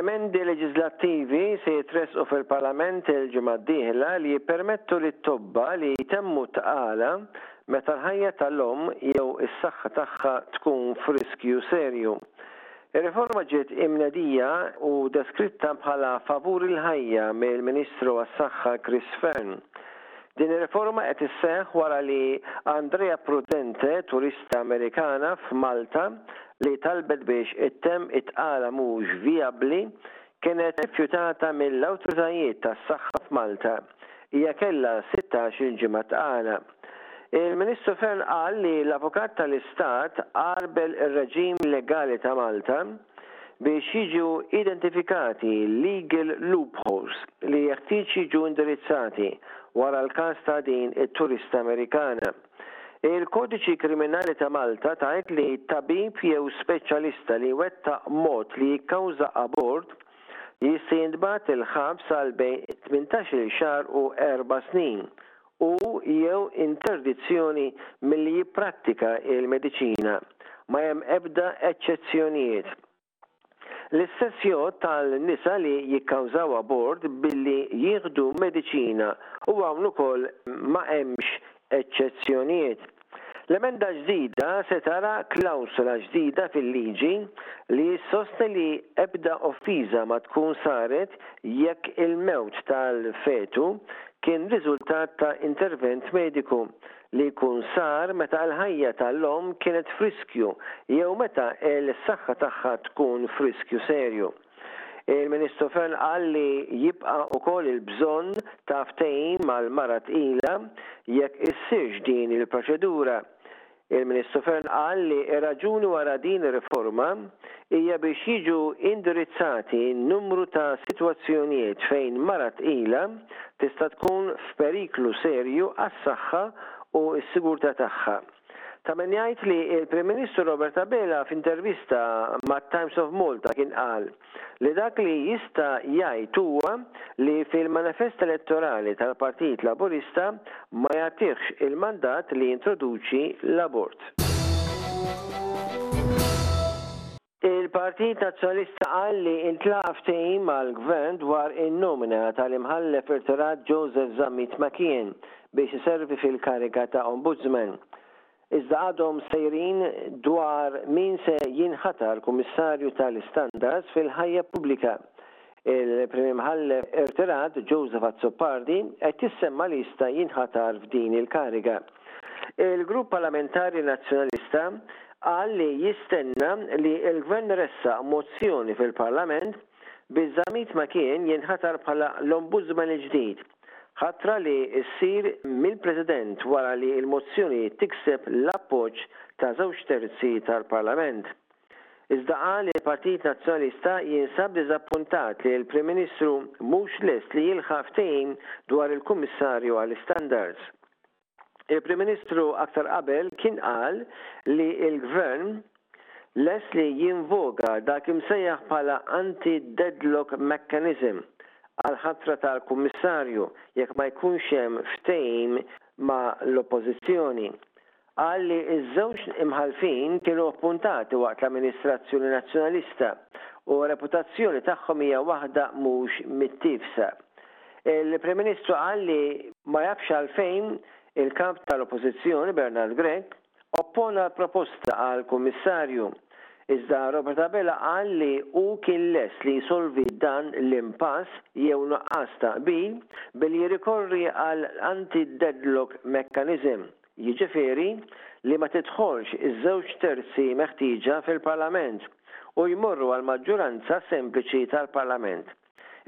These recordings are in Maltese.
Emendi leġiżlattivi se jitressqu fil-Parlament il-ġimgħa d-dieħla li jippermettu lit-tobba li jtemmu t-tqala meta l-ħajja tal-omm jew is-saħħa tagħha tkun f'riskju serju. Ir-riforma ġiet imnedija u deskritta bħala favur il-ħajja mill-Ministru għas-Saħħa Chris Fearne. Din ir-riforma qed isseħħ wara li Andrea Prudente, turista Amerikana f'Malta li talbet biex ittemm it-tqala mhux vijabbli, kienet irrifjutata mill-awtoritajiet tas-saħħa f'Malta, hija kellha sittax-il ġimgħa tqala. Il-Ministru Fearne qal li l-Avukat tal-Istat għarbel ir-reġim legali ta' Malta biex jiġu identifikati legal loopholes li jeħtieġ jiġu indirizzati wara l-każ ta' din it-turista Amerikana. Il-Kodiċi Kriminali ta' Malta tgħid li tabib jew speċjalista li jwettaq mod li jikkawża abort jista' jintbagħat il-ħabs għal bejn tmintax-il xahar u erba' snin u, jew interdizzjoni milli jipprattika l-mediċina. Ma hemm ebda eċċezzjonijiet. L-istess jgħodd għal nisa li jikkawżaw abort billi jieħdu mediċina u hawn ukoll ma hemmx eċċezzjonijiet. L-emenda ġdida se tara klawsola ġdida fil-liġi li ssostni li ebda offiża ma tkun saret jekk il-mewt tal-fetu kien riżultat ta' intervent mediku li jkun sar meta l-ħajja ta' l-omm kienet f'riskju jew meta l-saħħa tagħha tkun f'riskju serju. Il-Ministru Fearne qal li jibqa' wkoll il-bżonn ta' ftehim mal-mara tqila jekk issirx din il-proċedura. Il-Ministru Fearne qal li r-raġuni wara din ir-riforma hija biex jiġu indirizzati numru ta' sitwazzjonijiet fejn mara tqila tista' tkun f'periklu serju għas-saħħa u s-sigurtà tagħha. Ta' min jgħid li l-Prim Ministru Robert Abela f'intervista mat-Times of Malta kien qal li dak li jista' jgħid huwa li fil-manifest elettorali tal-Partit Laburista ma jagħtihx il-mandat li jintroduċi l-abort. Il-Partit Nazzjonalista qal li intlaqa' ftehim mal-Gvern dwar in-nomina tal-Imħallef irtirat Joseph Zammit Makiyen biex iservi fil-kariga ta' Ombudsman. Iżda għadhom sejrin dwar min se jinħatar Kummissarju tal-Istandards fil-Ħajja Pubblika. Il-Prim Imħallef irtirat Joseph Azzopardi qed jissemma li jista' jinħatar f'din il-kariga. Il-Grupp Parlamentari Nazzjonalista qal li jistenna li l-Gvern iressaq mozzjoni fil-Parlament biex Zammit Makin jinħatar bħala l-Ombudsman il-ġdid, ħatra li ssir mill-President wara li l-mozzjoni tikseb l-appoġġ ta' żewġ terzi tal-Parlament. Iżda qal li l-Partit Nazzjonalista jinsab diżappuntat li l-Prim Ministru mhux lest li jilħaq ftehim dwar il-Kummissarju għall-Istandards. Il-Prim Ministru aktar qabel kien qal li l-Gvern lest li jinvoga dak imsejjaħ bħala anti-deadlock mechanism għall-ħatra tal-Kummissarju jekk ma jkunx hemm ftehim ma' l-Oppożizzjoni. Qal li ż-żewġ Imħallfin kienu appuntati waqt l-amministrazzjoni Nazzjonalista u r-reputazzjoni tagħhom hija waħda mhux mittiefsa. Il-Prim Ministru qal li ma jafx għalfejn il-Kap tal-Oppożizzjoni Bernard Grech oppona l-proposta għal Kummissarju, iżda Robert Abela qal li hu kien lest li jsolvi dan l-impass jew nuqqas ta' qbil billi jirrikorri għall-anti-deadlock mechanism. jiġifieri li ma tidħolx iż-żewġ terzi meħtieġa fil-Parlament u jmorru għall-maġġuranza sempliċi tal-Parlament.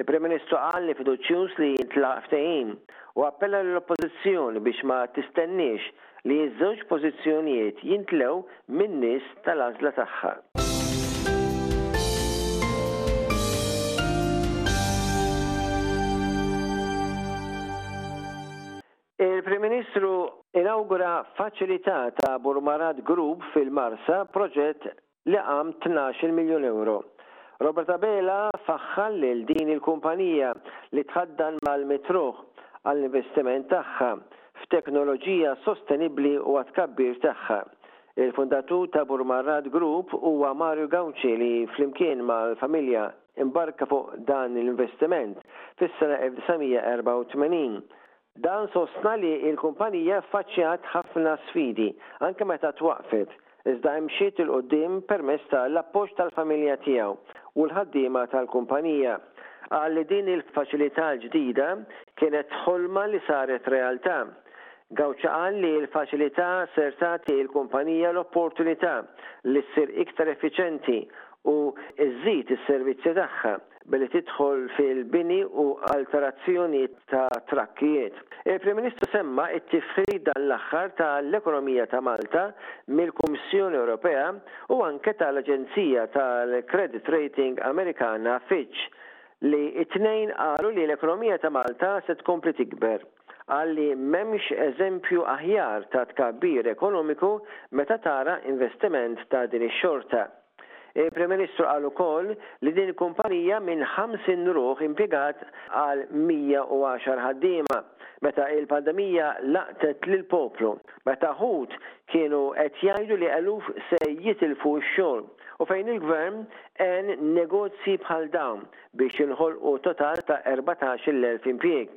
Il-Prim Ministru qal li fiduċjuż li jintlaħaq ftehim u appella lill-Oppożizzjoni biex ma tistenniex li ż-żewġ pożizzjonijiet jintlew min-nies tal-għażla tagħha. Il-Prim Ministru inawgura faċilità ta' Burmarat Group fil-Marsa, proġett li qam tnax-il miljun ewro. Robert Abela faħħar lil din il-kumpanija li tħaddan mal-Mitrugħ għall-investiment tagħha f'teknoloġija sostenibbli u għat-tkabbir tagħha. Il-fundatur ta' Burmarat Group huwa Mario Gauci li flimkien mal-familja imbarka fuq dan l-investiment fis-sena 1984. Dan sostna li l-kumpanija ffaċċjat ħafna sfidi anke meta twaqqfet, iżda imxiet 'il quddiem permezz ta' l-appoġġ tal-familja tiegħu u l-ħaddiema tal-kumpanija. Qal li din il-faċilità l-ġdida kienet ħolma li saret realtà. Gauci qal li l-faċilità ser tagħti l-kumpanija l-opportunità li ssir iktar effiċenti u żżid is-servizzi tagħha, billi tidħol fil-bini u alterazzjoni ta' trakkijiet. Il-Prim Ministru semma t-tifħir dan l-aħħar ta' l-ekonomija ta' Malta mill-Kummissjoni Ewropea u anke ta' l-aġenzija tal-credit rating Amerikana Fitch li t-tnejn qalu li l-ekonomija ta' Malta se tkompli tikber. Qal li m'hemmx eżempju aħjar ta' tkabbir ekonomiku meta tara investiment ta' din ix-xorta. Il-Prim Ministru qal ukoll li din il-kumpanija minn 50 ruħ impjegat għal 110 ħaddiema meta il-pandemija laqtet lill-poplu, meta ħut kienu qed jgħidu li eluf se jitilfu x-xogħol u fejn il-Gvern għen negozji bħal dawn biex jinħolqu total ta' 14-il elf impjieg.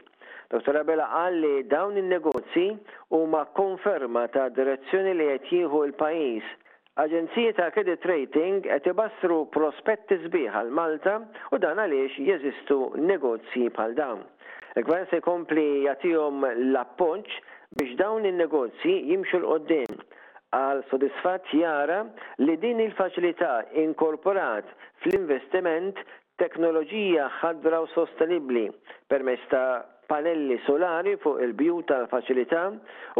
Dottor Abela qal li dawn in-negozji huma konferma tad-direzzjoni li qed jieħu l-pajjiż Aġenziji ta' credit rating qed ibassru prospetti sbieħ għal Malta u dan għaliex jeżistu negozji bħal dawn. Il-Gvern se jkompli jagħtihom l-appoġġ biex dawn in-negozji jimxu 'l quddiem, qal sodisfatt jara li din il-faċilità inkorporat fl-investiment Teknoloġija ħadra u sostenibbli permezz ta' panelli solari fuq il-bjut tal-faċilità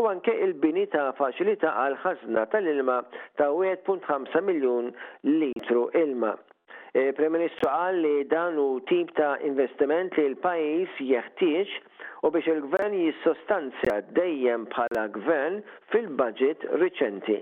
u anke il-bini ta' faċilità għall-ħażna tal-ilma ta' 1.5 miljun litru ilma. Il-Prim Ministru qal li dan hu tip ta' investiment li l-pajjiż jeħtieġ u biex il-Gvern jissostanzja dejjem bħala Gvern fil-Budget riċenti.